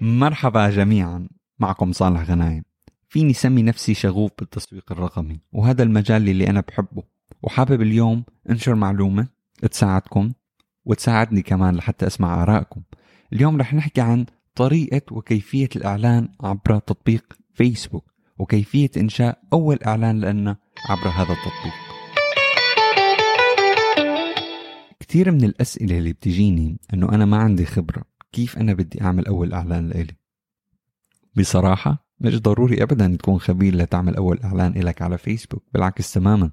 مرحبا جميعا معكم صالح غنايم. فيني سمي نفسي شغوف بالتسويق الرقمي وهذا المجال اللي أنا بحبه. وحابب اليوم أنشر معلومة تساعدكم وتساعدني كمان لحتى أسمع آرائكم. اليوم رح نحكي عن طريقة وكيفية الإعلان عبر تطبيق فيسبوك وكيفية إنشاء أول إعلان لنا عبر هذا التطبيق. كثير من الأسئلة اللي بتجيني أنه أنا ما عندي خبرة كيف أنا بدي أعمل أول إعلان لإلي. بصراحة مش ضروري أبدا تكون خبير لتعمل أول إعلان إلك على فيسبوك بالعكس تماما.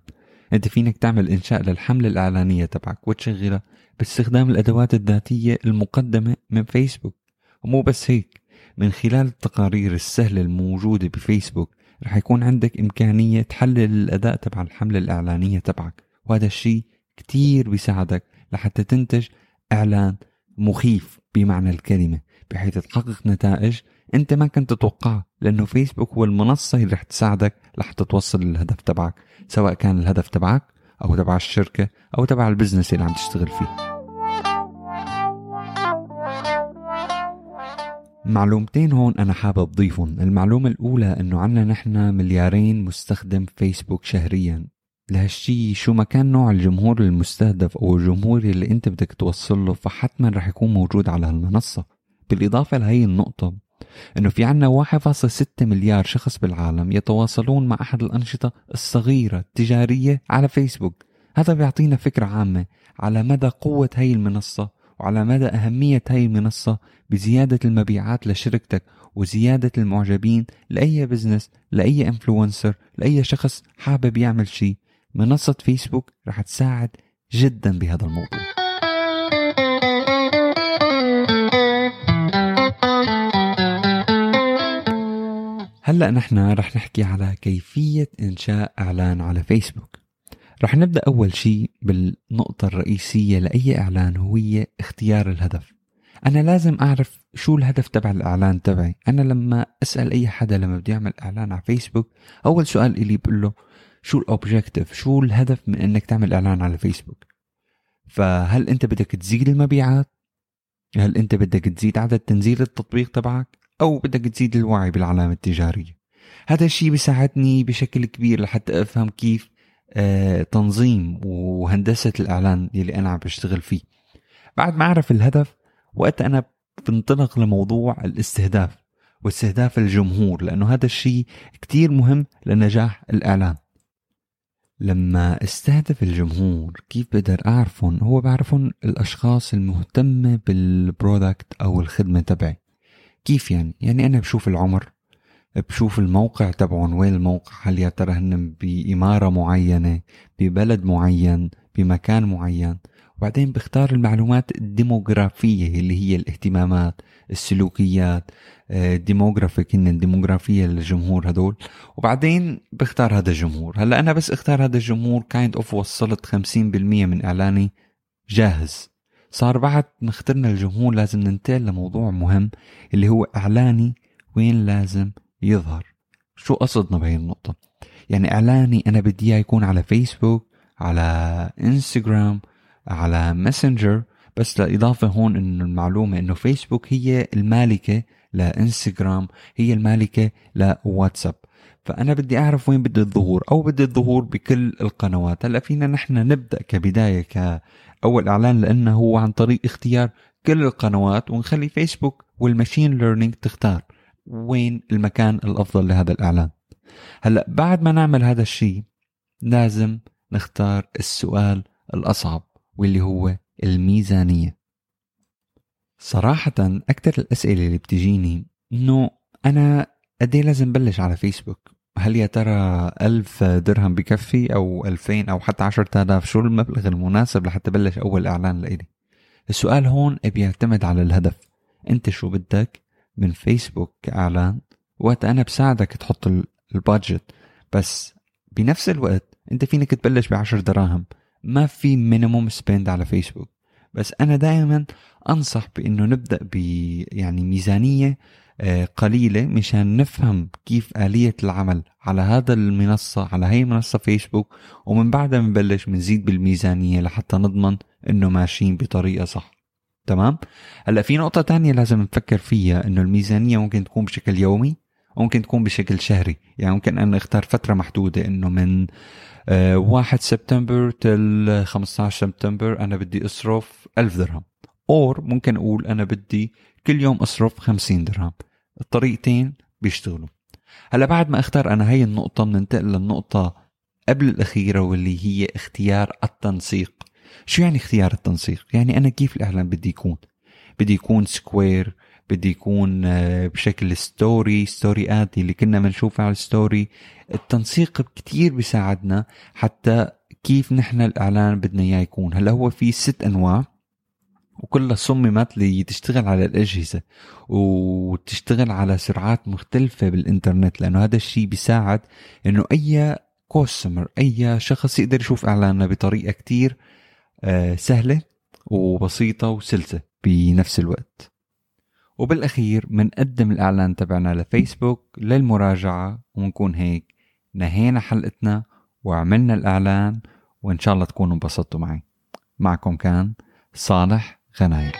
أنت فينك تعمل إنشاء للحملة الإعلانية تبعك وتشغلها باستخدام الأدوات الذاتية المقدمة من فيسبوك. ومو بس هيك من خلال التقارير السهلة الموجودة بفيسبوك رح يكون عندك إمكانية تحلل الأداء تبع الحملة الإعلانية تبعك. وهذا الشيء كتير بيساعدك لحتى تنتج إعلان مخيف بمعنى الكلمة بحيث تحقق نتائج أنت ما كنت تتوقعها لأنه فيسبوك هو المنصة اللي رح تساعدك لحتى توصل للهدف تبعك سواء كان الهدف تبعك أو تبع الشركة أو تبع البزنس اللي عم تشتغل فيه. معلومتين هون أنا حابب أضيفهم المعلومة الأولى أنه عنا نحن مليارين مستخدم فيسبوك شهريا. لهالشي شو ما كان نوع الجمهور المستهدف أو الجمهور اللي أنت بدك توصل له فحتما رح يكون موجود على هالمنصة. بالإضافة لهي النقطة أنه في عنا 1.6 مليار شخص بالعالم يتواصلون مع أحد الأنشطة الصغيرة التجارية على فيسبوك. هذا بيعطينا فكرة عامة على مدى قوة هي المنصة وعلى مدى أهمية هاي المنصة بزيادة المبيعات لشركتك وزيادة المعجبين لأي business لأي influencer لأي شخص حابب يعمل شيء منصة فيسبوك رح تساعد جدا بهذا الموضوع. هلأ نحن رح نحكي على كيفية إنشاء إعلان على فيسبوك. رح نبدأ أول شيء بالنقطة الرئيسية لأي إعلان وهي اختيار الهدف. أنا لازم أعرف شو الهدف تبع الإعلان تبعي. أنا لما أسأل أي حدا لما بدي أعمل إعلان على فيسبوك أول سؤال إلي بقول له شو الأوبجيكتيف شو الهدف من أنك تعمل إعلان على فيسبوك فهل أنت بدك تزيد المبيعات؟ هل أنت بدك تزيد عدد تنزيل التطبيق تبعك؟ أو بدك تزيد الوعي بالعلامة التجارية؟ هذا الشيء بيساعدني بشكل كبير لحتى أفهم كيف آه، تنظيم وهندسة الإعلان يلي أنا عم بشتغل فيه. بعد ما أعرف الهدف وقت أنا بنطلق لموضوع الاستهداف واستهداف الجمهور لأنه هذا الشيء كتير مهم لنجاح الإعلان. لما استهدف الجمهور كيف بقدر أعرفهم هو بعرفهم الأشخاص المهتمة بالبرودكت أو الخدمة تبعي. كيف يعني؟ يعني أنا بشوف العمر بشوف الموقع تبعهم وين الموقع؟ هل يا ترى هن بإمارة معينة ببلد معين بمكان معين؟ وبعدين بختار المعلومات الديموغرافية اللي هي الاهتمامات السلوكيات demographic هن الديموغرافية للجمهور هدول. وبعدين بختار هذا الجمهور. هلأ أنا بس اختار هذا الجمهور kind of وصلت 50% من إعلاني جاهز. صار بعد ما اخترنا الجمهور لازم ننتقل لموضوع مهم اللي هو إعلاني وين لازم يظهر. شو قصدنا بهي النقطة؟ يعني إعلاني أنا بدي إياه يكون على فيسبوك على انستغرام على ماسنجر بس لإضافة هون إنه المعلومة إنه فيسبوك هي المالكة لإنستغرام هي المالكة لواتساب. فأنا بدي أعرف وين بدي الظهور أو بدي الظهور بكل القنوات. هلأ فينا نحن نبدأ كبداية كأول إعلان لأنه هو عن طريق اختيار كل القنوات ونخلي فيسبوك وال machine learning تختار وين المكان الأفضل لهذا الإعلان. هلأ بعد ما نعمل هذا الشيء لازم نختار السؤال الأصعب. واللي هو الميزانية. صراحة أكثر الأسئلة اللي بتجيني إنه أنا إيه لازم بلش على فيسبوك؟ هل يا ترى ألف درهم بكفي أو ألفين أو حتى عشرة آلاف؟ شو المبلغ المناسب لحتى بلش أول إعلان لإلي؟ السؤال هون بيعتمد على الهدف. أنت شو بدك من فيسبوك كإعلان؟ وقت أنا بساعدك تحط ال budget. بس بنفس الوقت أنت فينك تبلش بعشر دراهم. ما في minimum spend على فيسبوك بس أنا دائما أنصح بأنه نبدأ ب يعني ميزانية آه، قليلة مشان نفهم كيف آلية العمل على هذا المنصة على هي منصة فيسبوك ومن بعدها بنبلش بنزيد بالميزانية لحتى نضمن إنه ماشيين بطريقة صح. تمام؟ هلأ في نقطة تانية لازم نفكر فيها إنه الميزانية ممكن تكون بشكل يومي. ممكن تكون بشكل شهري. يعني ممكن أنا اختار فترة محدودة إنه من آه، واحد سبتمبر تل 15 سبتمبر أنا بدي أصرف ألف درهم. أور ممكن أقول أنا بدي كل يوم أصرف 50 درهم. الطريقتين بيشتغلوا. هلا بعد ما أختار أنا هي النقطة بننتقل للنقطة قبل الأخيرة واللي هي اختيار التنسيق. شو يعني اختيار التنسيق؟ يعني أنا كيف الإعلان بدي يكون؟ بدي يكون square بدي يكون آه، بشكل story ستوريات اللي كنا بنشوفها على ال story التنسيق كتير بيساعدنا حتى كيف نحن الإعلان بدنا إياه يكون. هلا هو في ست أنواع وكلها صممت لتشتغل على الأجهزة وتشتغل على سرعات مختلفة بالإنترنت لأنه هذا الشيء بيساعد إنه أي كوستمر أي شخص يقدر يشوف إعلاننا بطريقة كتير آه، سهلة وبسيطة وسلسة بنفس الوقت. وبالأخير منقدم الإعلان تبعنا لفيسبوك للمراجعة ونكون هيك نهينا حلقتنا وعملنا الإعلان وإن شاء الله تكونوا انبسطتوا معي. معكم كان صالح غنايم